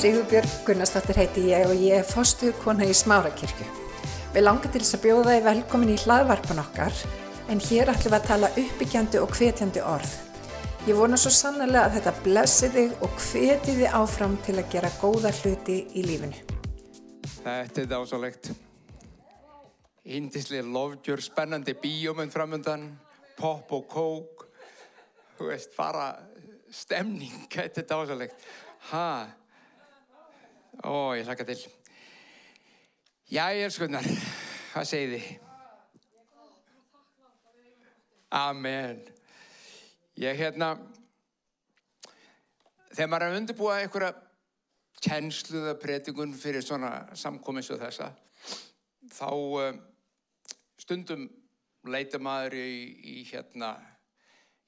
Sigurbjörg Gunnarsdóttir heiti ég og ég er fostuðkona í Smárakirkju. Við langar til þess að bjóða þið velkomin í hlaðvarpan okkar en hér ætlum við að tala uppbyggjandi og hvetjandi orð. Ég vona svo sannlega að þetta blessi þig og hveti þið áfram til að gera góða hluti í lífinu. Þetta er dásalegt. Índislega lofgjör, spennandi bíómynd framöndan, pop og kók, þú veist, bara stemning, þetta er dásalegt. Hæ? Ó, ég hlaka til. Jæja, skunnar, hvað segið þið? Amen. Ég hérna, þegar maður er að undirbúa einhverja kennsluða predigun fyrir svona samkomins og þessa, þá uh, stundum leita maður í, í hérna,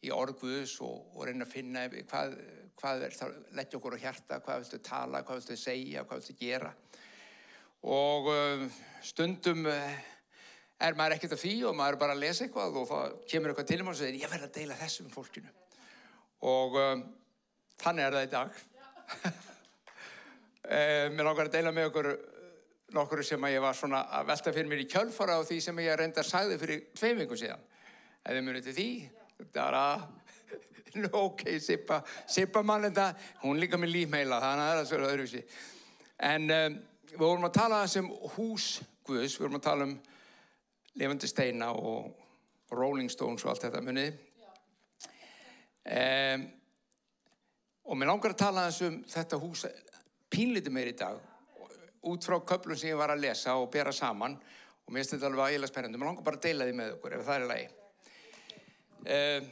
í orguðus og, og reyna að finna hvað, hvað er það, leggja okkur á hjarta, hvað viltu tala, hvað viltu segja, hvað viltu gera. Og uh, stundum uh, er maður ekkert að því og maður er bara að lesa eitthvað og þá kemur eitthvað til um og segir ég verð að deila þessu um fólkinu. Og um, þannig er það í dag. Mér langar að deila með okkur nokkur sem að ég var svona að velta fyrir mér í kjölfara á því sem ég reyndar sagði fyrir tveim vingum síðan. Ef þið munið til því, þetta er að, ok, Sippa, Sippa mannenda, hún líka með lífmeila, þannig að það er að svolítið öðruvísi. En um, við vorum að tala um hús Guðs, við vorum að tala um lifandi steina og Rolling Stones og allt þetta munið. Um, og mér langar að tala um þetta hús pínlítið meir í dag út frá köplum sem ég var að lesa og bera saman. Og mér finnst þetta alveg ægilega spennandi. Mér langar bara að deila því með okkur ef það er lagi. Um,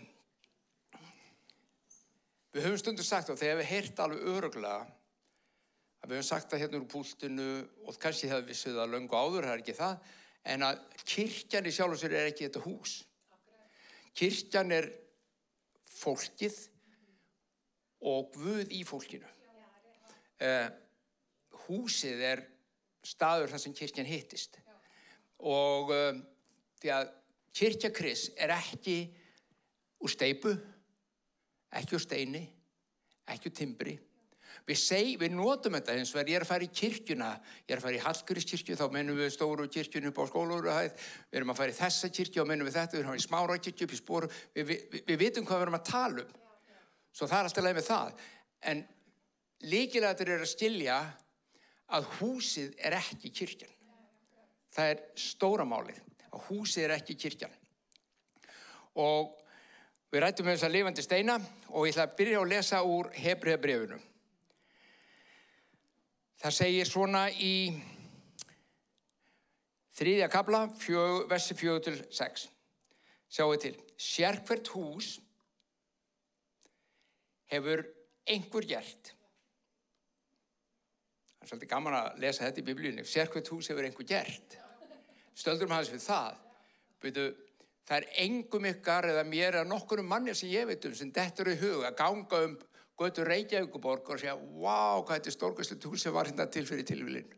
Við höfum stundu sagt og þegar við heirt alveg öruglega að við höfum sagt það hérna úr púltinu og kannski hefur við sögðað löngu áður, það er ekki það en að kirkjan í sjálf og sér er ekki þetta hús. Kirkjan er fólkið og Guð í fólkinu. Uh, húsið er staður þar sem kirkjan hittist. Og um, því að kirkjakris er ekki úr steipu ekki úr steini ekki úr timbri. Við, seg, við notum þetta eins og ég er að fara í kirkjuna. Ég er að fara í Hallgrískirkju þá mennum við stóru kirkjunu upp á skólauruhæð við erum að fara í þessa kirkju og mennum við þetta. Við erum að fara í smára kirkju upp í spóru við, við, við, vitum hvað við erum að tala um. Svo það er alltaf leið með það. En líkilega þetta er að skilja að húsið er ekki kirkjan. Það er stóramálið, að húsið er ekki kirkjan. Og við rættum með þess að lifandi steina og ég ætla að byrja að lesa úr Hebriðabrefunu. Það segir svona í þriðja kabla, versi fjögur til sex. Sjáu til, sérkvert hús hefur einhver gert Það er svolítið gaman að lesa þetta í biblíunni. Sér hvert hús hefur einhver gert. Stöldurum hans við það. Veitu, það er engum ykkar eða mér eða nokkur um manni sem ég veit um sem dettur í hug að ganga um götu Reykjavíkuborg og segja Vá, hvað þetta er stórkvæmslega hús sem var hérna til fyrir tilvílinn.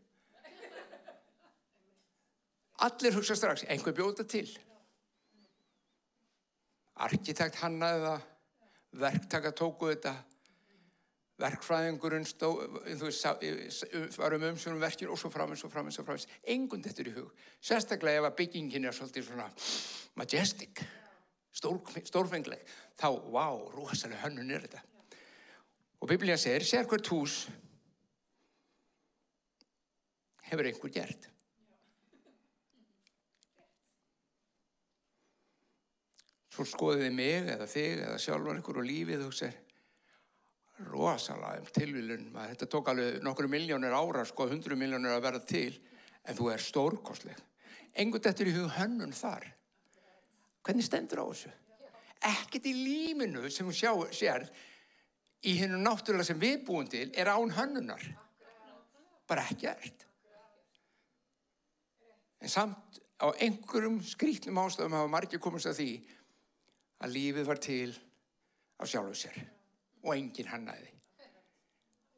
Allir hugsa strax, einhver bjóta til. Arkitekt hannaði það, verktaka tóku þetta, verkfræðingurinn stó, þú veist, varum umsjónum verkin og svo framins og framins og framins. Engun þetta er í hug. Sérstaklega ef að byggingin er svolítið svona majestic, stór, stórfengleg, þá, vá, rosalega hönnun er þetta. Og Biblíða segir, sér hvert hús hefur einhver gert. Svo skoðið þið mig eða þig eða sjálfan ykkur og lífið og segir, rosalega um tilvílun þetta tók alveg nokkru miljónir ára sko, hundru miljónir að verða til en þú er stórkostleg. Engur þetta er í hug hönnun þar. Hvernig stendur á þessu? Ekkert í líminu sem þú sjá, sér í hennu náttúrulega sem við búum til er án hönnunar. Bara ekkert. En samt á einhverjum skrítnum ástafum hafa margir komast að því að lífið var til af sjálfu sér og enginn hannaði.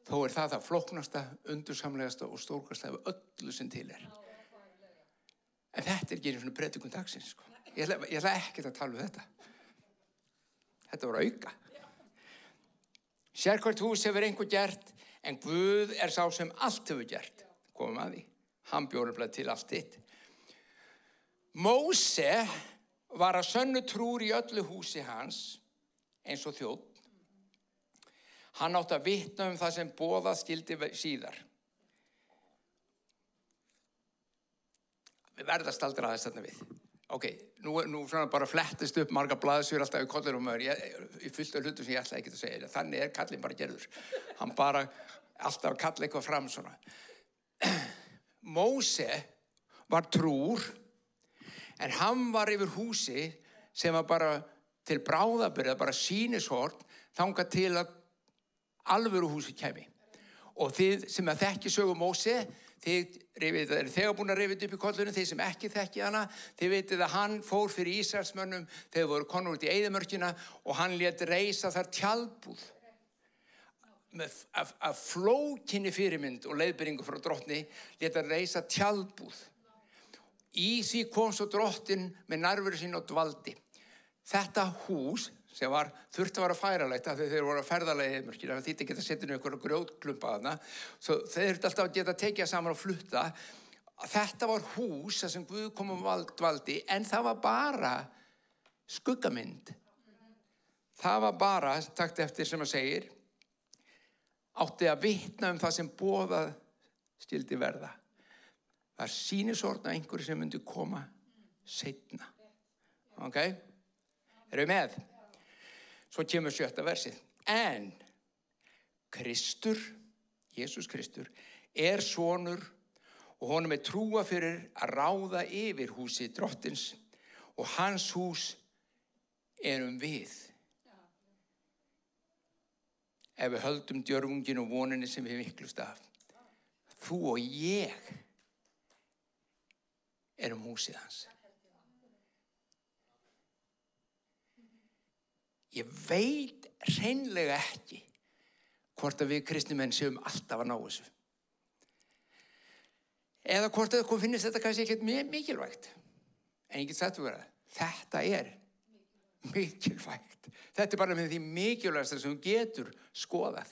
Þó er það það floknasta, undursamlegasta og stórkasta af öllu sem til er. En þetta er ekki einu svona predikun dagsins. Sko. Ég ætla, ætla ekkert að tala um þetta. Þetta voru auka. Sérkvært hús hefur einhver gert En Guð er sá sem allt hefur gert. Komum að því. Hann bjóður til allt þitt. Móse var að sönnu trúr í öllu húsi hans eins og þjótt. Hann átt að vitna um það sem bóða skildi síðar. Við verðast aldrei aðeins þarna við. Ok, nú, nú bara flettist upp marga blaðsjur alltaf í kollir og maður. Ég, ég fylgta hlutu sem ég ætlaði ekki að segja. Þannig er kallin bara gerður. Hann bara alltaf kalla eitthvað fram svona. Móse var trúr en hann var yfir húsi sem var bara til bráðabyrða, bara sínishort þanga til að alvöru húsi kemi. Og þið sem að þekki sögum Móse, þið rifið, er þegar búin að rifið upp í kollunum, þið sem ekki þekki hana, þið veitir að hann fór fyrir Ísraelsmönnum þegar voru konur út í Eidamörkina og hann let reysa þar tjálbúð af flókinni fyrirmynd og leiðbyrringu frá drottni let að reysa tjálbúð Í því kom svo drottin með nærveru sín og dvaldi. Þetta hús sem var þurft að vera færalegt af því þeir voru að ferðalegi eðmörkir af því þetta geta setið um einhverju grjótklumpa að hana svo þeir þurfti alltaf að geta tekið saman og flutta þetta var hús sem Guð kom um dvaldi en það var bara skuggamynd það var bara, takt eftir sem að segir átti að vitna um það sem bóðað stildi verða var sínisorna einhverju sem myndi koma setna. Ok? Eru við með? Svo kemur sjötta versið. En Kristur, Jésús Kristur, er sonur og honum er trúa fyrir að ráða yfir húsi drottins og hans hús erum við. Ef við höldum djörfungin og voninni sem við miklust af. Þú og ég erum húsið hans. Ég veit reynlega ekki hvort að við kristnumenn séum alltaf að ná þessu. Eða hvort að það finnist þetta kannski ekkert mikilvægt. En ég get verið að þetta er mikilvægt. Þetta er bara með því mikilvægast sem getur skoðað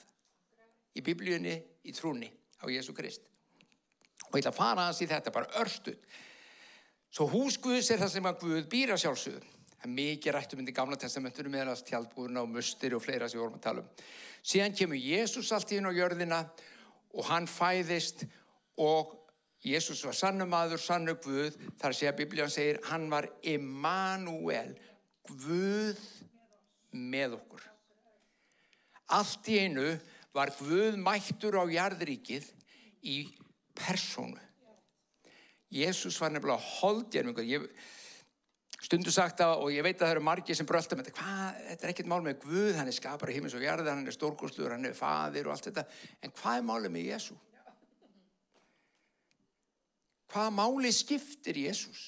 í biblíunni, í trúni á Jésu Krist. Og ég ætla að fara hans í þetta bara örstuð. Svo hús Guðs er það sem að Guð býra sjálfsögum. Það er mikið rættum inn í gamla testamentunum meðan tjaldbúðuna og mustir og fleira sem við vorum að tala um. Síðan kemur Jésús allt í hinn á jörðina og hann fæðist og Jésús var sannumadur, sannu Guð. Þar sé að Biblíðan segir hann var Emmanuel, Guð með okkur. Allt í einu var Guð mættur á jarðríkið í persónu. Jésús var nefnilega holdjarmingur. Ég stundu sagt það og ég veit að það eru margir sem brölda með þetta. Hvað, þetta er ekkert mál með Guð, hann er skapar í himins og jarði, hann er stórkosluður, hann er fadir og allt þetta. En hvað er málið með Jésú? Hvaða máli skiptir Jésús?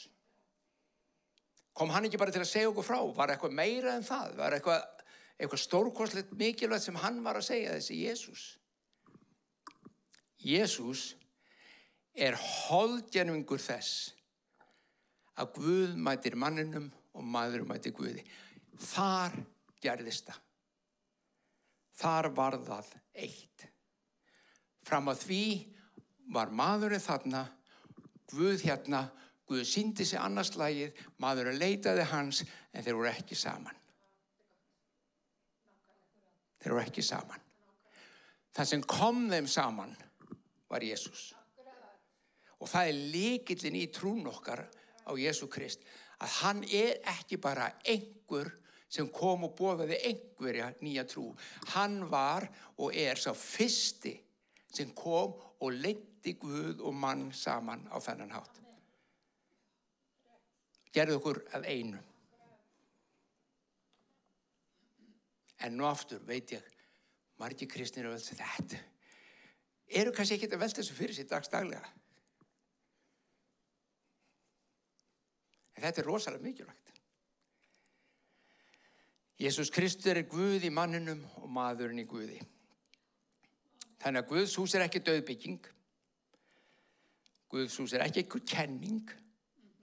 Kom hann ekki bara til að segja okkur frá? Var eitthvað meira en það? Var eitthvað, eitthvað stórkoslegt mikilvægt sem hann var að segja þessi Jésús? Jésús er holdjarningur þess að Guð mætir manninum og maður mætir Guði. Þar gerðist það. Þar var það eitt. Fram að því var maðurinn þarna, Guð hérna, Guð síndi sig annars lagið, maðurinn leitaði hans en þeir voru ekki saman. Þeir voru ekki saman. Það sem kom þeim saman var Jésús og það er líkillin í trún okkar á Jésu Krist að hann er ekki bara einhver sem kom og bóðaði einhverja nýja trú. Hann var og er sá fyrsti sem kom og leiti Guð og mann saman á þennan hátt. Gerðu okkur að einu. En nú aftur veit ég, margi kristnir að velta þetta. Eru kannski ekki að velta þessu fyrir sér dagstaglega? En þetta er rosalega mikilvægt. Jésús Kristur er Guð í manninum og maðurinn í Guði. Þannig að Guðs hús er ekki döðbygging. Guðs hús er ekki einhver kenning.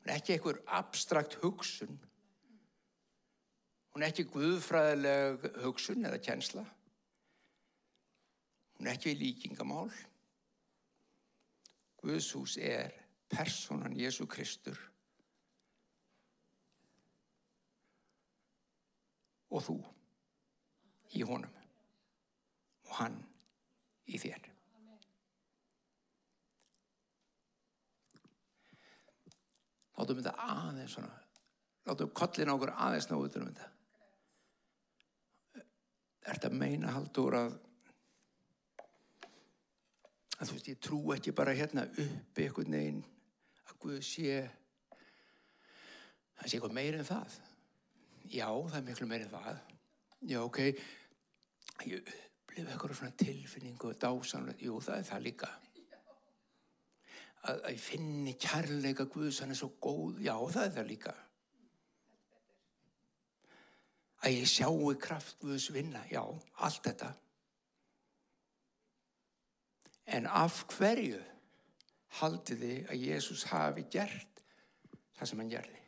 Hún er ekki einhver abstrakt hugsun. Hún er ekki guðfræðileg hugsun eða kjensla. Hún er ekki líkingamál. Guðshús er personan Jésu Kristur og þú í honum og hann í þér. Látum við þetta aðeins svona, látum við kollin okkur aðeins ná út um þetta. Er þetta meina haldur að, að þú veist, ég trú ekki bara hérna uppi einhvern veginn að Guð sé, það sé eitthvað meira en það. Já, það er miklu meira en það. Já, ok, ég upplifa eitthvað svona tilfinningu og dásamlega, jú, það er það líka að, að ég finni kærleika Guðs, hann er svo góð, já það er það líka. Að ég sjáu kraft Guðs vinna, já, allt þetta. En af hverju haldið þið að Jésús hafi gert það sem hann gerði?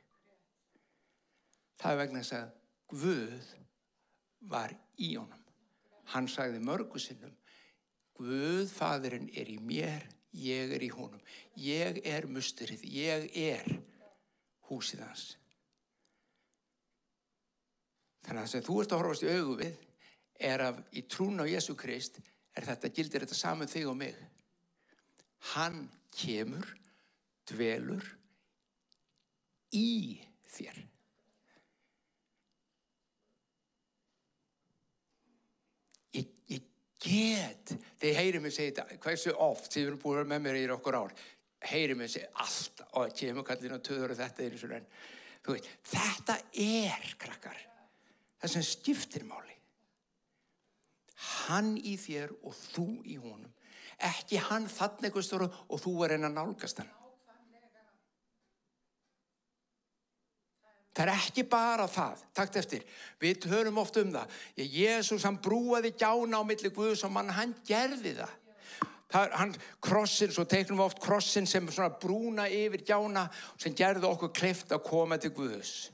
Það er vegna þess að Guð var í honum. Hann sagði mörgu sinnum, Guð, fadurinn, er í mér, ég er í honum. Ég er musturinn, ég er húsið hans. Þannig að það sem þú ert að horfast í augu við er að í trún á Jésu Krist er þetta, gildir þetta saman þig og mig. Hann kemur, dvelur í þér. Ég, ég get, þeir heyri mig segja þetta, hversu oft, þið erum búin með mér í okkur ár, heyri mig segja alltaf, og kemur kallin á töður og þetta er eins og enn. Veit, þetta er, krakkar, það sem skiptir máli. Hann í þér og þú í honum. Ekki hann þannig og þú er einn að nálgast hann. Það er ekki bara það, takt eftir, við hörum oft um það. Jésús hann brúaði gjána á milli Guðs og mann hann gerði það. það er, hann krossin, svo teiknum við oft krossin sem svona brúna yfir gjána sem gerði okkur kleift að koma til Guðs.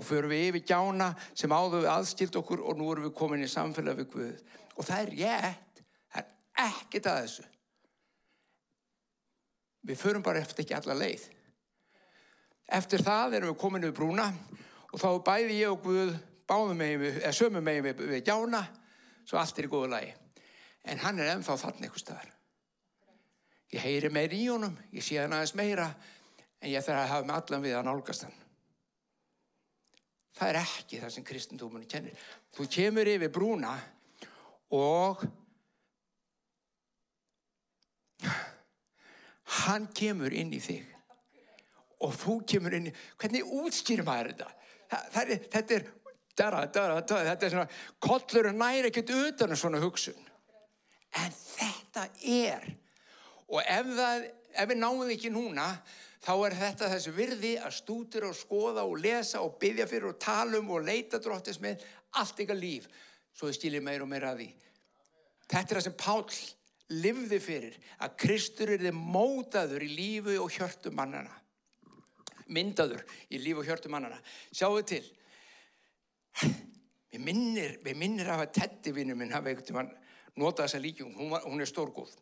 Og förum við yfir gjána sem áður við aðskilt okkur og nú erum við komin í samfélag við Guð. Og það er rétt, það er ekkert að þessu. Við förum bara eftir ekki alla leið. Eftir það erum við komin við brúna og þá bæði ég og Guð báðum megin við, við, gjána, svo allt er í góðu lagi. En hann er ennþá þannig eitthvað staðar. Ég heyri meir í honum, ég sé hann aðeins meira, en ég þarf að hafa með allan við að nálgast hann. Það er ekki það sem kristendómunni kennir. Þú kemur yfir brúna og hann kemur inn í þig og þú kemur inn hvernig útskýrir maður þetta? Það, það er, þetta er, dara, dara, dara, þetta er svona, kollur næri ekkert utan um svona hugsun. En þetta er, og ef, það, ef við náum ekki núna, þá er þetta þessu virði að stútur og skoða og lesa og byggja fyrir og tala um og leita dróttis með allt ykkar líf, svo þið skiljið meir og meira að því. Þetta er það sem Pál livði fyrir, að Kristur er þið mótaður í lífu og hjörtu mannana myndaður í líf og hjörtu mannana. Sjáu til. Við minnir, við minnir af að Teddy vinnu minn hafa einhvern tíma notað þessa líkjum. Hún, var, hún er stórgóð.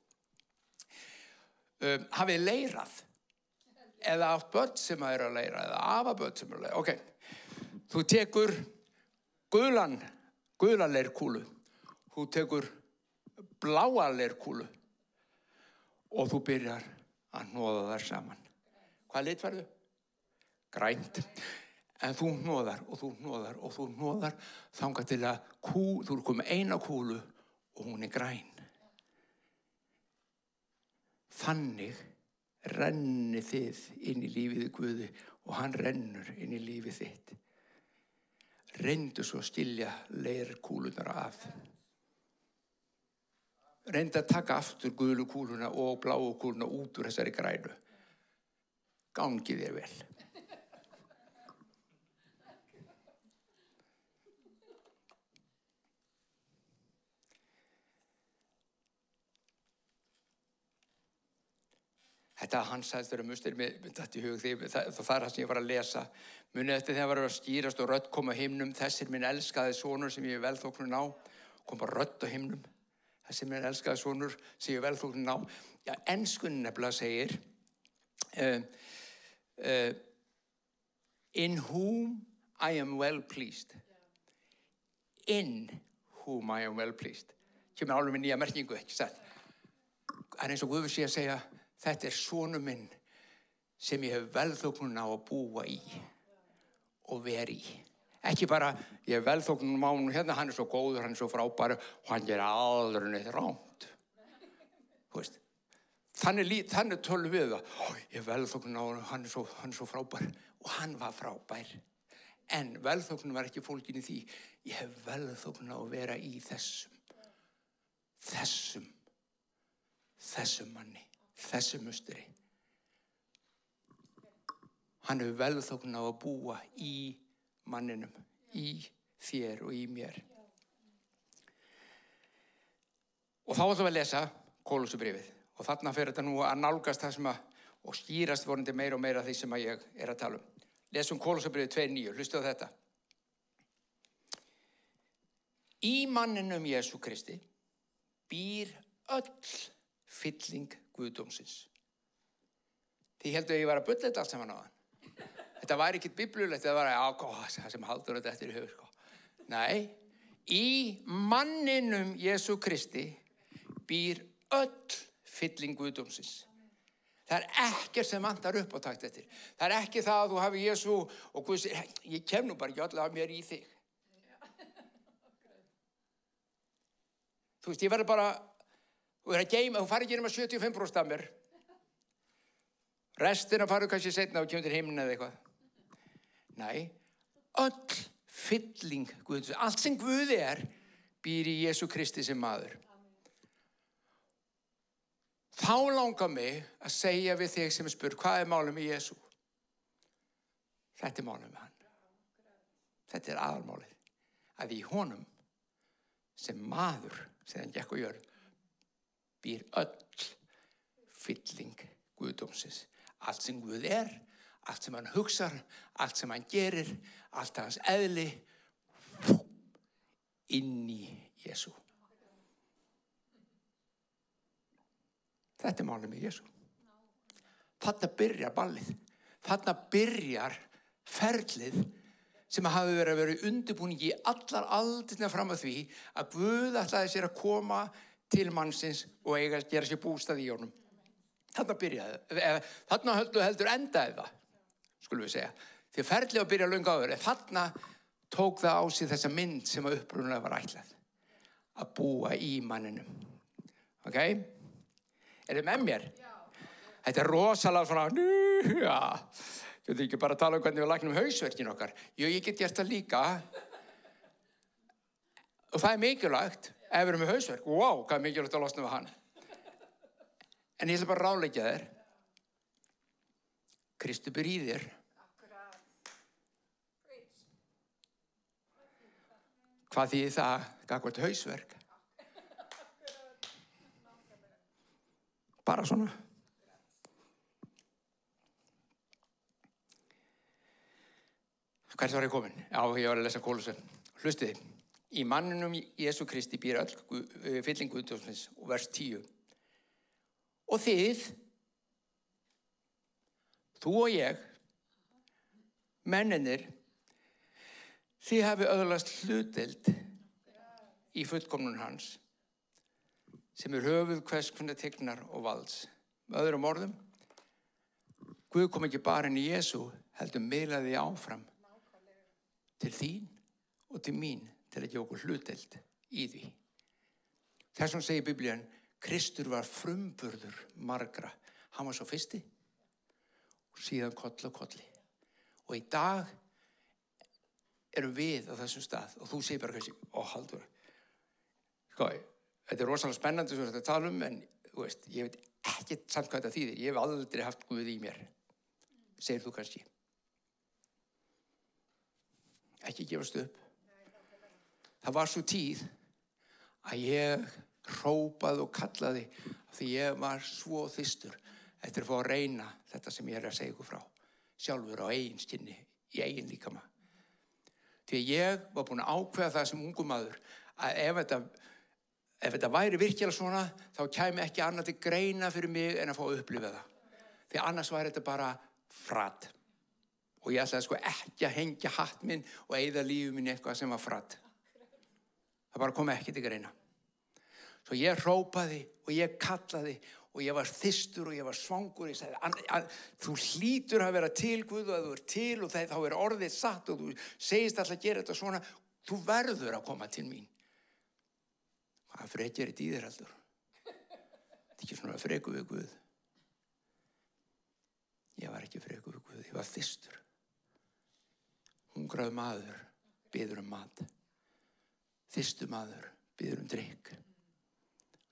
Um, hafið leirað eða átt börn sem að eru að leira eða afa börn sem eru að leira. Ok, þú tekur guðlan, guðlanleirkúlu. Þú tekur bláa leirkúlu og þú byrjar að nóða þær saman. Hvað lit verður? Grænt. En þú hnóðar og þú hnóðar og þú hnóðar þanga til að kú, þú er komið eina kúlu og hún er græn. Þannig renni þið inn í lífið Guði og hann rennur inn í lífið þitt. Reyndu svo að skilja leir kúlunar af. Reyndu að taka aftur gulu kúluna og bláu kúluna út úr þessari grænu. Gangi þér vel Þetta hans sagðist þeirra mustir með þetta í hug því það, það er það sem ég var að lesa. Munið eftir þegar var að skýrast og rött koma himnum, þessir minn elskaði sonur sem ég vel þóknun á, kom bara rött á himnum. sem er elskaði sonur, séu velþóknin á. Já, ennskunni nefnilega segir, uh, uh, in whom I am well pleased. In whom I am well pleased. Kjöfum alveg með nýja merkingu, ekki sætt. Það er eins og Guður sé að segja, þetta er sonu minn sem ég hef velþóknun á að búa í og veri í. Ekki bara, ég hef velþóknun á hann hérna, hann er svo góður, hann er svo frábær og hann ger aldrei neitt rámt. Þannig, þannig tölum við það, "Ó, ég hef velþóknun á hann, er svo, hann er svo frábær og hann var frábær. En velþóknun var ekki fólkin í því, ég hef velþóknun á að vera í þessum, þessum, þessum manni, þessum musteri. Hann hefur velþókn á að búa í manninum, í þér og í mér. Og þá ætlum við að lesa kólusubrifið. Og þarna fyrir þetta nú að nálgast það sem að, og skýrast vonandi meira og meira því sem að ég er að tala um. Lesum kólusubrifið 2.9, hlustu á þetta. Í manninum Jésu Kristi býr öll fylling Guðdómsins. Því heldur ég var að bulla þetta allt saman á hann. Þetta var ekkit biblulegt, þetta var að, já, það sem haldur þetta eftir í höfu, sko. Nei, í manninum Jésu Kristi býr öll fylling Guðdómsins. Það er ekkert sem vantar upp á takt eftir. Það er ekki það að þú hafi Jésu og Guð sér, ég kem nú bara ekki allavega mér í þig. Þú veist, ég verður bara, þú verður að geima, þú farið ekki nema 75% af mér. Restina farið kannski setna og kemur til himnin eða eitthvað. Nei, öll fylling Guðs, allt sem Guði er, býr í Jésu Kristi sem maður. Þá langar mig að segja við þig sem er spurt, hvað er málum með Jésu? Þetta er málum með hann. Þetta er aðalmálið. Að í honum sem maður, sem hann gekk og gjör, býr öll fylling Guðdómsins. Allt sem Guð er, allt sem hann hugsar, allt sem hann gerir, allt hans eðli, inn í Jésu. Þetta er málið með Jésu. Þarna byrjar ballið. Þarna byrjar ferlið sem hafi verið að vera í undirbúningi í allar aldina fram að því að Guð ætlaði sér að koma til mannsins og eiga að gera sér bústað í honum. Þarna byrjaði, eða, þarna höldu heldur endaði það, skulum við segja. Því að ferlið að byrja lunga áður, en þarna tók það á sig þessa mynd sem að upprunalega var ætlað. Að búa í manninum. Ok? Er þið með mér? Þetta er rosalega svona, já. Þú veit ekki bara að tala um hvernig við lagnum hausverkin okkar. Jú, ég get gert það líka. Og það er mikilvægt ef við erum með hausverk. Wow, hvað er mikilvægt að losna við hann. En ég ætla bara að ráleikja þér. Kristu byr í þér. Hvað þýðir það gagvart hausverk? Bara svona. Hvert var ég komin? Já, ég var að lesa Kólusum. Hlustiði. Í manninum Jésu Kristi býr öll eh, fylling Guðdómsins og vers 10. Og þið, þú og ég, menninir, þið hafi öðlast hluteld í fullkomnun hans sem er höfuð hvers konar tegnar og valds. Með öðrum orðum, Guð kom ekki bara inn í Jésu, heldur miðlaði áfram til þín og til mín til að gefa okkur hluteld í því. Þess vegna segir Biblían, Kristur var frumburður margra. Hann var svo fyrsti og síðan koll og kolli. Og í dag erum við á þessum stað og þú segir bara kannski, ó haldur, sko, þetta er rosalega spennandi sem þetta tala um, en veist, ég veit ekkert samt hvað þetta þýðir. Ég hef aldrei haft Guð í mér, segir þú kannski. Ekki gefast upp. Það var svo tíð að ég hrópaði og kallaði því ég var svo þystur eftir að fá að reyna þetta sem ég er að segja ykkur frá sjálfur á eigin skinni í eigin líkama því að ég var búin að ákveða það sem ungum maður að ef þetta ef þetta væri virkilega svona, þá kæmi ekki annað til greina fyrir mig en að fá að upplifa það. Því annars væri þetta bara fratt. Og ég ætlaði sko ekki að hengja hatt minn og eigða lífið minn eitthvað sem var fratt. Það bara kom ekki til greina. Svo ég rópaði og ég kallaði og ég var þistur og ég var svangur. Ég sagði, "An- an- þú hlýtur að vera til Guð og að þú er til og það, þá er orðið satt og þú segist alltaf að gera þetta svona. Þú verður að koma til mín. Hvað frekjar þetta í þér heldur? Þetta er ekki svona freku við Guð. Ég var ekki freku við Guð, ég var þistur. Hungraðu maður, byður um mat. Þistu maður, byður um drikk.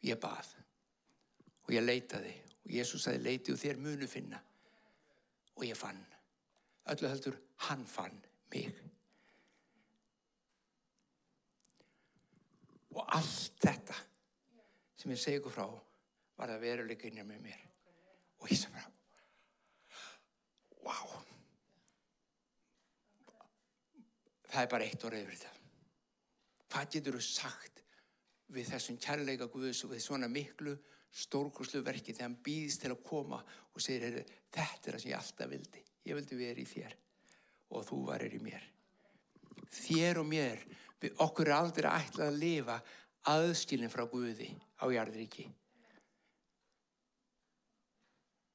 Ég bað og ég leitaði og Jésús sagði leiti og þér munu finna. Og ég fann. Öllu heldur, hann fann mig. Og allt þetta sem ég segi ykkur frá var það veruleika innan með mér. Og ég sagði wow. Það er bara eitt orð yfir þetta. Hvað getur þú sagt við þessum kærleika Guðs og við svona miklu stórkurslu verki þegar hann býðist til að koma og segir, "Heyrðu, þetta er það sem ég alltaf vildi. Ég vildi vera í þér og þú varir í mér. Þér og mér, við, okkur er aldrei ætlað að lifa aðskilin frá Guði á jarðríki.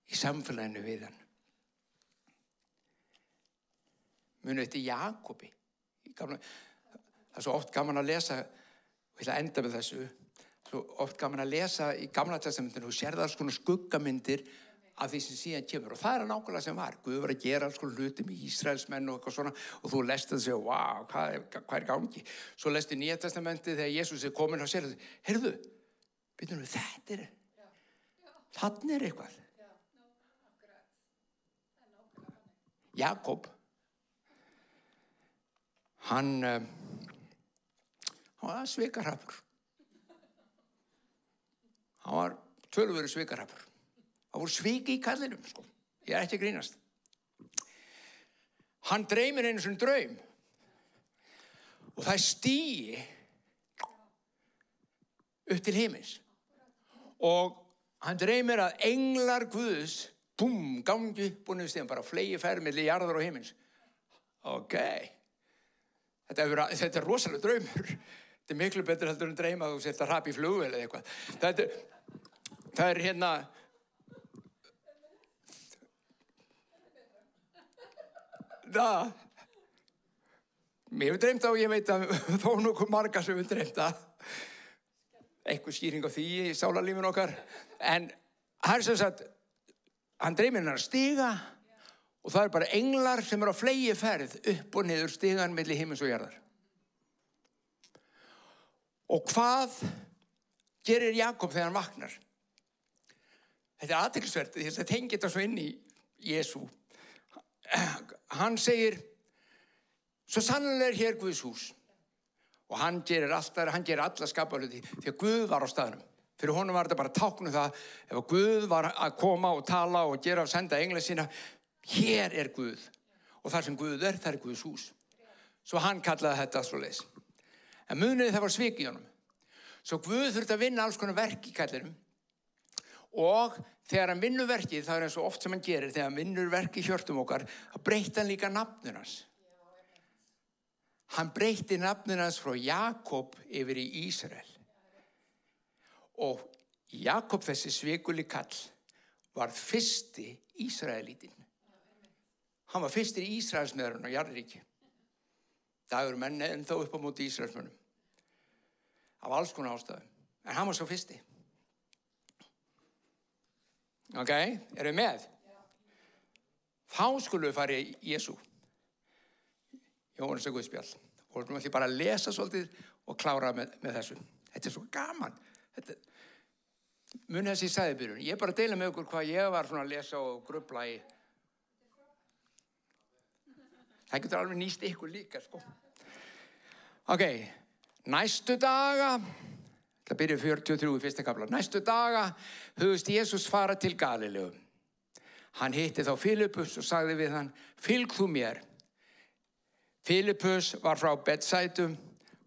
Í samfélaginu við hann. Munu eftir Jakobi. Í Gamla, það er svo oft gaman að lesa, og ég ætla að enda með þessu, svo oft gaman að lesa í Gamla testamentinu og sér það konar skuggamyndir af því sem síðan kemur. Og það er nákvæmlega sem var. Guð var að gera alls konar hluti með Ísraelsmenn og eitthvað svona og þú lest það og segja, wow, hvað er, hvað er gangi? Svo lestu Nýja testamenti þegar Jésús er komin og sér það, heyrðu byrjum við, þetta er þannig er eitthvað. Jakob hann um, hann var svikarhafur hann var tölvöru svikarhafur það voru sviki í kallinum sko. ég er ekki grínast. Hann dreymir einu svona draum. Og það er stíi upp til himins. Og hann dreymir að englar Guðs búm, gangi niður stíðan bara flegi færð millir jarðar og himins. Ok. Þetta er, þetta er rosalega draumur þetta er miklu betur heldur en dreyma að þú setja rap í flugvel eða eitthvað. Þetta er, það er hérna það mér hefur dreymt á ég veit að þó nokkuð marga sem hefur dreymt að eitthvað skýring á því í sálarlífin okkar. En það er sem sagt hann dreymir hennar stiga og það er bara englar sem eru á flegi ferð upp og niður stigan millir himins og jarðar og hvað gerir Jakob þegar hann vaknar? Þetta er aðtilsvert þess að tengi þetta svo inn í Jésu hann segir svo sannlega er hér Guðs hús. Og hann gerir alltaf, hann gerir alla skapalöði því að Guð var á staðnum. Fyrir honum var þetta bara táknu það ef Guð var að koma og tala og gera og senda engla sína hér er Guð. Og þar sem Guð er, það er Guðs hús. Svo hann kallaði þetta svo leis en munið það var svik í honum. Svo Guð þurfti að vinna alls konar verk í kallinum og þegar hann vinnur verkið það er eins og oft sem hann gerir þegar hann vinnur verkið hjörtum okkar þá breytti hann líka nafnun hans. Hann breytti nafnun hans frá Jakob yfir í Ísrael. Og Jakob þessi svikuli kall var fyrsti Ísraelítinn hann var fyrstir Ísraelsmeðurinn á Jarríki dagur menn en þó upp á móti Ísraelsmönnum af alls konar ástæðum. En hann var svo fyrsti. Ok, erum við með? Þá skulum við fara í Jésu Jóhannes og Guðspjall. Og við ætlum bara að lesa svolítið og klára með, með þessu. Þetta er svo gaman. Þetta, muni þessi sæðibyrjun. Ég er bara að deila með okkur hvað ég var að lesa og grubla í. Það getur alveg nýst ykkur líka sko. Ok, næstu daga það byrjuð 43 í fyrsta kapla næstu daga hugust Jésús fara til Galilegu hann hitti þá Filipus og sagði við hann fylg þú mér. Filipus var frá Betsætu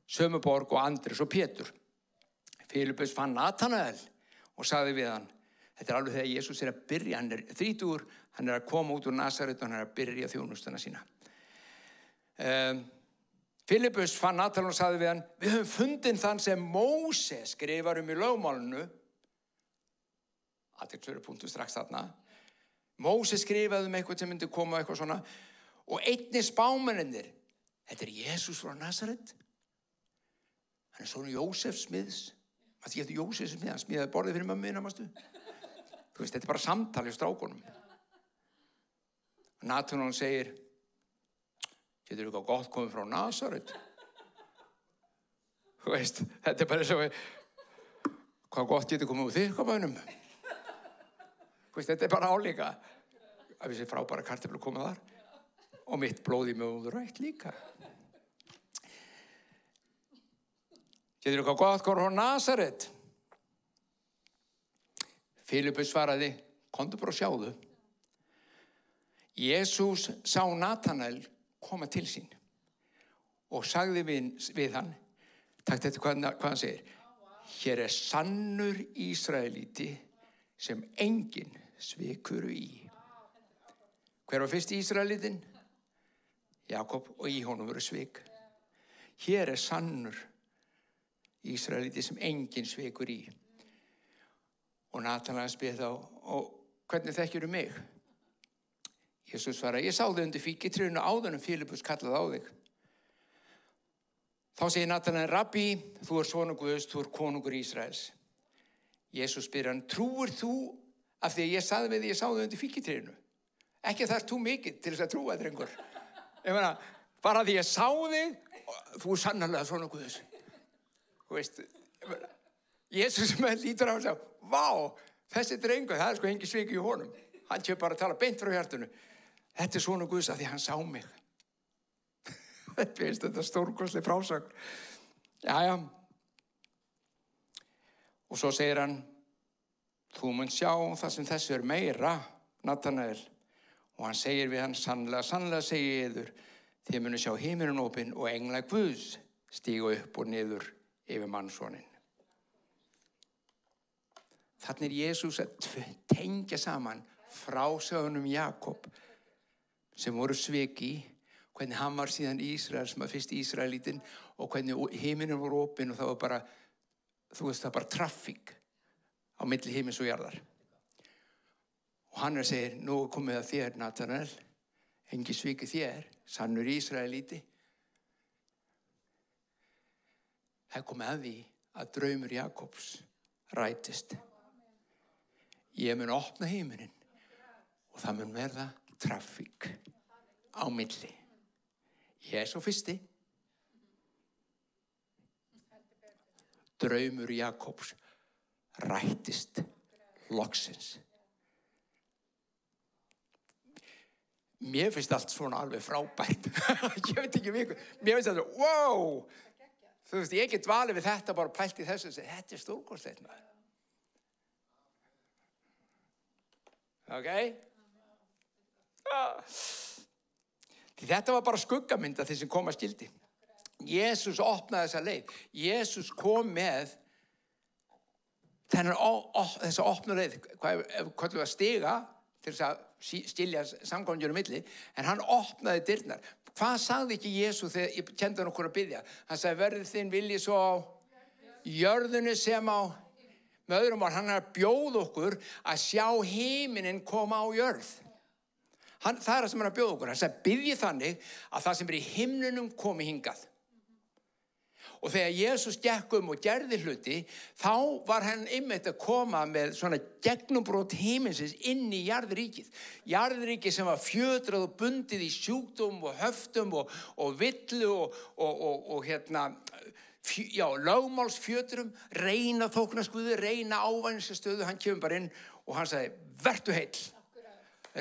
Sömuborg og Andris og Pétur. Filipus fann Natanael og sagði við hann, þetta er alveg þegar Jésús er að byrja, hann er þrítugur, hann er að koma út úr Nazaret og hann er að byrja þjónustana sína. Um, Filipus fann Natanael og sagði við hann, við höfum fundin þann sem Móse skrifar um í lögmálunu, aðeins fyrir punktu strax þarna, Móse skrifaði um eitthvað sem myndi koma eitthvað svona. Og einni spámennir, þetta er Jésús frá Nazaret, hann er svona Jósef smiðs, að því að Jósef smiðs, hann smiðaði borðið fyrir mömmu innamastu. Þú veist, þetta er bara samtali á strákunum. Nathanael segir, getur eitthvað gott komið frá Nazaret? Þú veist, þetta er bara svo, hvað gott getur komið úr þér? Veist, þetta er bara álíka við séum frábæra karteflu komið þar og mitt blóði mjög rætt líka. Getur eitthvað gott hvort hún Nazaret? Filipus svaraði, kontu bara og sjáðu. Jésús sá Natanael koma til sín og sagði við, við hann, takk þetta hvað, hvað hann segir, hér er sannur Ísraelíti sem enginn svikuru í. Hver var fyrst Ísraelitin? Jakob og í honum veru svik. Hér er sannur Ísraeliti sem enginn svikur í. Og Natanael spyr þá, og hvernig þekkjur þú mig? Jésús svara, ég sá þau undir fíkitrinu áðunum Fílipus kallaði á þig. Þá segir Natanael, Rabbi, þú er svonu Guðs, þú er konungur Ísraels. Jésús spyr hann, trúur þú af því að ég saði við því ég sá þau undir fíkitrinu? Ekki þarf þú mikið til þess að trúa drengur. Ég meina, bara því ég sá þig, þú er sannarlega svonu Guðs. Þú veist, Jésús með lítur á hans að, vá, þessi drengur, það er sko hengi sviki í honum. Hann kjöp bara að tala beint frá hjartunu. Þetta er svona Guðs að því hann sá mig. Þetta er stórkosli frásagn. Jæja. Og svo segir hann, þú mun sjá það sem þessu er meira, Nathanael. Og hann segir við hann, sannlega, sannlega segi ég yður, þið munu sjá heiminun opinn og engla Guðs stígu upp og niður yfir mannsvonin. Þannig er Jésús að tengja saman frásögunum Jakob sem voru sveki hvernig hann var síðan Ísrael sem var fyrst Ísraelítinn og hvernig heiminin voru opinn og það var bara þú veist það var bara traffík á milli heimins og jarðar. Og hann er að segja nú komið að þér Nathanael. Engi sviki þér sannur Ísraelíti. Það komið að því að draumur Jakobs rætist. Ég mun opna heiminin og það mun verða trafík á milli. Ég er svo fyrsti. Draumur Jakobs rættist loksins. Mér finnst allt svona alveg frábært. ég veit ekki miklu. Mér finnst þetta, wow! Þú veist, ég get valið við þetta bara pælt í þessu þetta er stórkostleit maður. Ok? Því þetta var bara skuggamynda því sem kom að skildi. Jésús opnaði þessa leið. Jésús kom með þessa opnu leið, hvað er stiga til þess að stilja samgóðanjöru milli, en hann opnaði dyrnar. Hvað sagði ekki Jésú þegar ég kendi hann okkur að byggja? Hann sagði verður þinn vilji svo á jörðinu sem á öðrum var hann að bjóða okkur að sjá heiminin koma á jörð. Hann, það er það sem hann að bjóða okkur. Hann sagði byrji þannig að það sem er í himnunum komi hingað. Og þegar Jésús gekk um og gerði hluti, þá var hann ymmið að koma með svona gegnumbrot heiminsins inn í jarðríkið. Jarðríkið sem var fjödrað og bundið í sjúkdóm og höftum og, og villu og, og, og hérna, já, lögmálsfjötrum, reyna þóknarskuðu, reyna ávæðinsastöðu. Hann kemur bara inn og hann sagði, vertu heil,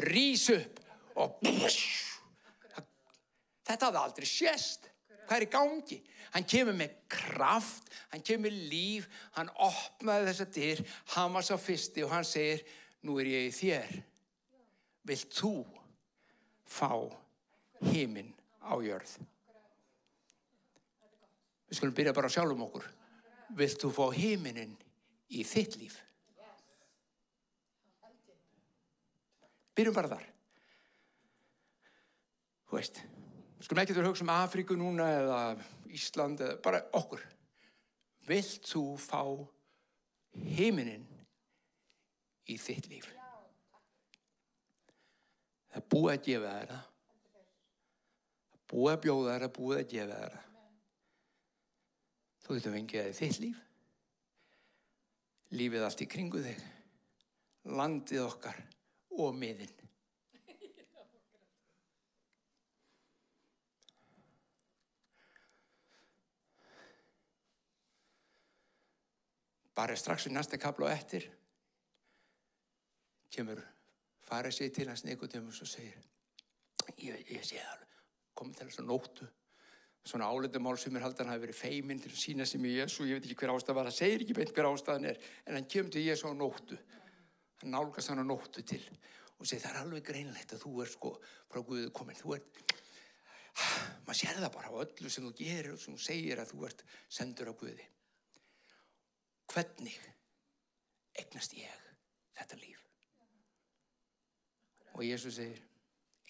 rís upp og þetta hafði aldrei sést. Hvað er í gangi? Hann kemur með kraft, hann kemur með líf, hann opnaði þessa dyr, hann var sá fyrsti og hann segir, nú er ég í þér. Vilt þú fá heiminn á jörð? Við skulum byrja bara að sjálfum okkur. Vilt þú fá heiminin í þitt líf? Byrjum bara þar. Þú veist, við skulum ekki þurfa að hugsa um Afríku núna eða Ísland eða bara okkur. Vilt þú fá heiminin í þitt líf? Það er búið að gefa þér það. Er búið að bjóða er búið að gefa það. Þú getur fengið það í þitt líf. Lífið allt í kringu þig. Landið okkar og miðinn. Bara strax í næsta kapla og eftir kemur farið sér til hans Nikodemus og segir ég, ég sé það komið til þess að nóttu. Svona áleitumál sem er haldan hafi verið feiminn til að sína sem í Jésu ég veit ekki hver ástæð var, það segir ekki beint hver ástæðan er en hann kemur til Jésu á nóttu. Hann nálgast hann á nóttu til og segir það er alveg greinlegt að þú er sko frá Guðu komin. Þú ert maður sér það bara á öllu sem þú gerir og sem þú segir að þú ert sendur á Guði hvernig eignast ég þetta líf? Og Jésu segir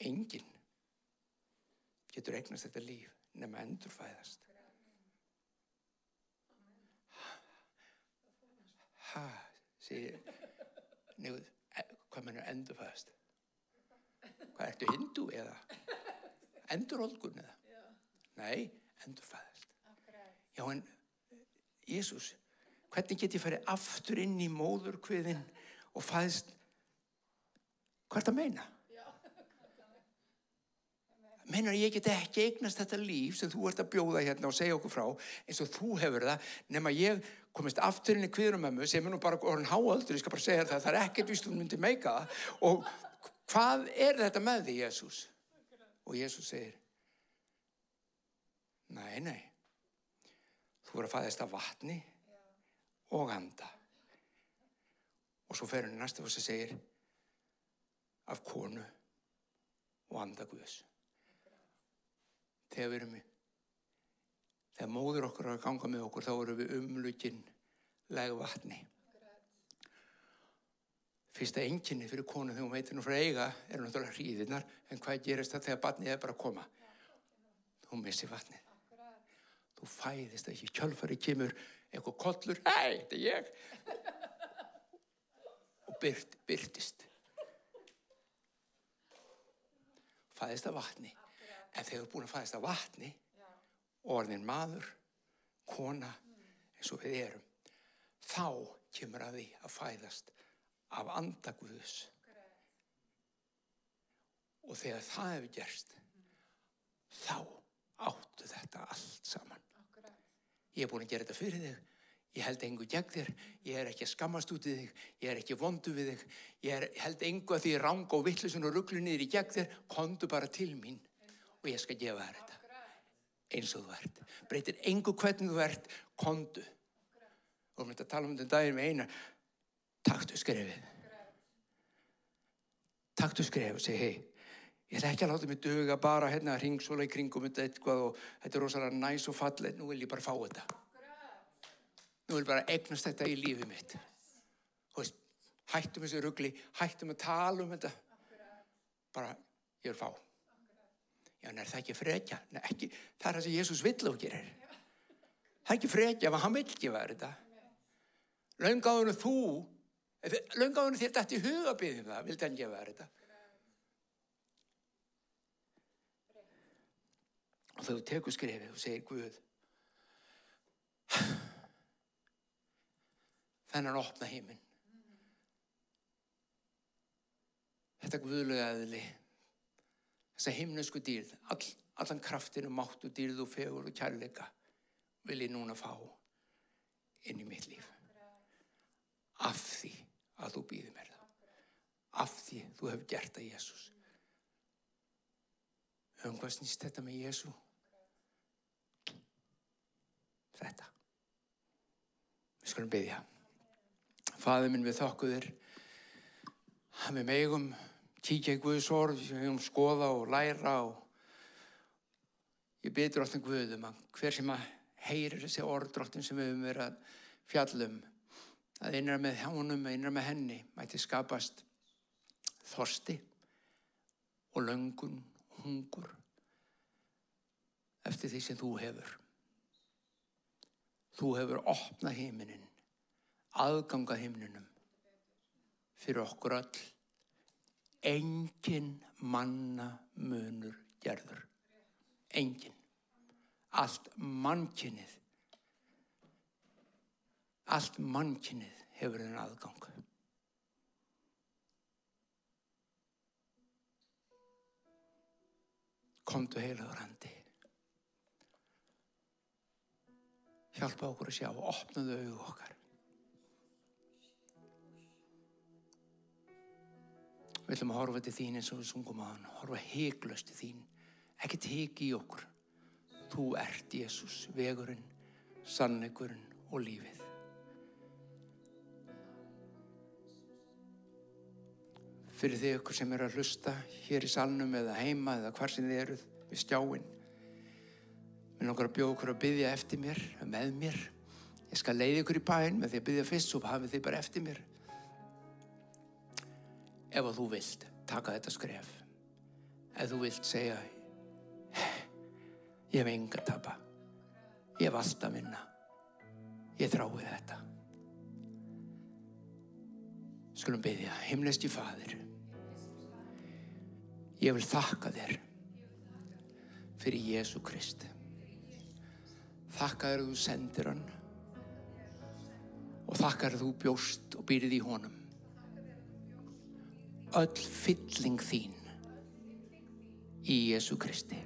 enginn getur eignast þetta líf nema endurfæðast. Ha, segir nefnir, hvað mennur endurfæðast? Hvað ertu hindu eða? Endurholgun eða? Nei, endurfæðast. Já en Jésús hvernig get ég farið aftur inn í móðurkviðin og fæðst hvað er þetta að meina? Meinar ég get ekki eignast þetta líf sem þú ert að bjóða hérna og segja okkur frá eins og þú hefur það nema ég komist aftur inn í kviðrumömmu sem er nú bara orðin háaldur, ég skal bara segja það það er ekkert vist hún myndi meika það og hvað er þetta með því Jésús? Og Jésús segir Nei, nei þú verður að fæðast af vatni og anda. Og svo fer henni næsta og segir af konu og anda Guðs. Þegar við erum í þegar móður okkur að ganga með okkur þá erum við umlugin leg vatni fyrsta enginni fyrir konu þegar hún veitir nú frá eiga er náttúrulega hríðirnar en hvað gerist það þegar barnið er bara að koma? Þú missir vatnið. Þú fæðist ekki. Kjölfari kemur eitthvað kollur, hei, þetta er ég. Og byrt, byrtist. Fæðist af vatni. En þegar þú er búin að fæðist af vatni orðin maður kona eins og við erum þá kemur að því að fæðast af andaguðus og þegar það hefur gerst þá áttu þetta allt saman ég er búin að gera þetta fyrir þig. Ég held engu gegn þér. Ég er ekki að skammast út í þig. Ég er ekki vondu við þig. Ég er, held engu að því rang og vittlusun og rugglu niður í gegn þér. Kondu bara til mín og ég skal gefa þér þetta. Eins og þú ert. Breytir engu hvernig þú ert. Kondu og við ætlum að tala um þetta daginn með eina. Taktu skrefið. Taktu skrefið og segi hei Ég ætla ekki að láta mig döga bara hérna að ringsóla í kringum þetta eitthvað og þetta er rosalega næs og fallið. Nú vil ég bara fá þetta. Nú vil ég bara egnast þetta í lífið mitt. Veist, hættum þessu ruggli, hættum að tala um þetta. Bara, ég vil fá. Já, en er það ekki frekja? Nei, ekki. Það er það sem Jésús vill og gerir. Það er ekki frekja, en hann vill ekki vera þetta. Laungáðunum þú, laungáðunum þér dætt í hugabiðum það, vildi hann ekki vera þetta. Og þegar þú tekur skrefið og segir Guð þennan opna heiminn þetta guðlega eðli þessa himnesku dýrð all, allan kraftinu, máttu, dýrð og fegur og kærleika vil ég núna fá inn í mitt líf. Af því að þú býðir mér það. Af því þú hefur gert það Jésús um hvað snýst þetta með Jésu þetta. Við skulum byggja Fæður minn við þokkuðir að við megum kíkja í Guðs orð, við megum skoða og læra og ég byrður alltaf Guðum að hver sem að heyrir þessi orðdrottin sem við höfum verið að fjallum að innra með honum, að innra með henni mæti skapast þorsti og löngun, hungur eftir því sem þú hefur. Þú hefur opnað heiminin, aðgangað heiminunum fyrir okkur öll. Engin manna munur gerður. Engin. Allt mannkynnið. Allt mannkynnið hefur þennan aðgang. Komdu heilaður handi. Hjálpa okkur að sjá og opnaðu auðu okkar. Við ætlum að horfa til þín eins og við sungum á hann. Horfa heiklust til þín. Ekkert heik í okkur. Þú ert Jésús, vegurinn, sannleikurinn og lífið. Fyrir þið ykkur sem eru að hlusta hér í salnum eða heima eða hvar sem þið eruð við stjáinn. Mér langar að bjóða ykkur að byggja eftir mér, með mér. Ég skal leiði ykkur í bæinn með því að byggja fyrst svo hafið þið bara eftir mér. Ef að þú vilt taka þetta skref. Ef þú vilt segja ég hef enga tapa. Ég hef allt að vinna. Ég þrái þetta. Skulum byggja, himnesti fadir. Ég vil þakka þér fyrir Jésu Krist. Þakka að þú sendir hann og þakka að þú bjóst og býrið í honum. Öll fylling þín í Jésu Kristi.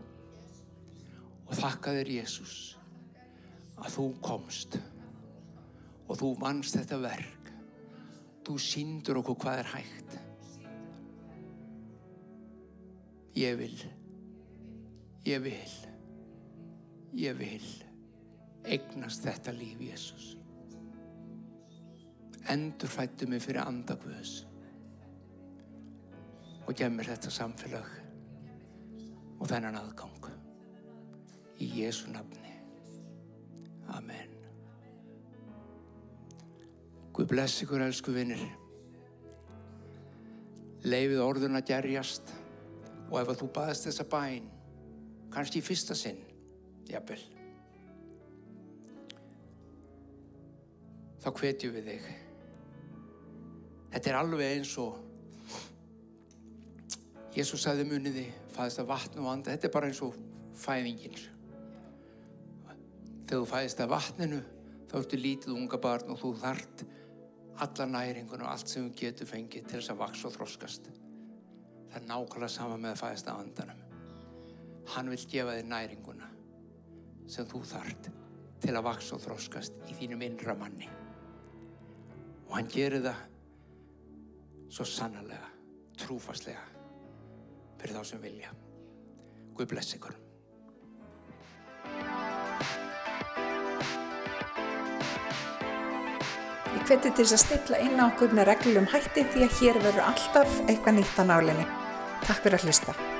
Og þakka þér Jésús að þú komst og þú vannst þetta verk. Þú síndur okkur hvað er hægt. Ég vil, ég vil, ég vil eignast þetta líf Jésús. Endur fættu mig fyrir andagvöðs og gef mér þetta samfélag og þennan aðgang. Í Jésu nafni. Amen. Guð bless ykkur, elsku vinnir. Leifið orðun að gerjast og ef að þú baðast þessa bæn, kannski í fyrsta sinn, jafnvel, þá hvetjum við þig. Þetta er alveg eins og Jésús sagði muniði, fæðist af vatn og anda. Þetta er bara eins og fæðingin. Þegar þú fæðist af vatninu, þá ertu lítið unga barn og þú þart alla næringun og allt sem þú getur fengið til þess að vaks og þroskast. Það er nákvæmlega sama með að fæðist af andanum. Hann vil gefa þér næringuna sem þú þart til að vaks og þroskast í þínum innra manni. Og hann gerir það svo sannarlega, trúfastlega fyrir þá sem vilja. Guð bless ykkur. Ég hveti til þess að stilla inn á okkur með reglum hætti því að hér verður alltaf eitthvað nýtt á nálinni. Takk fyrir að hlusta.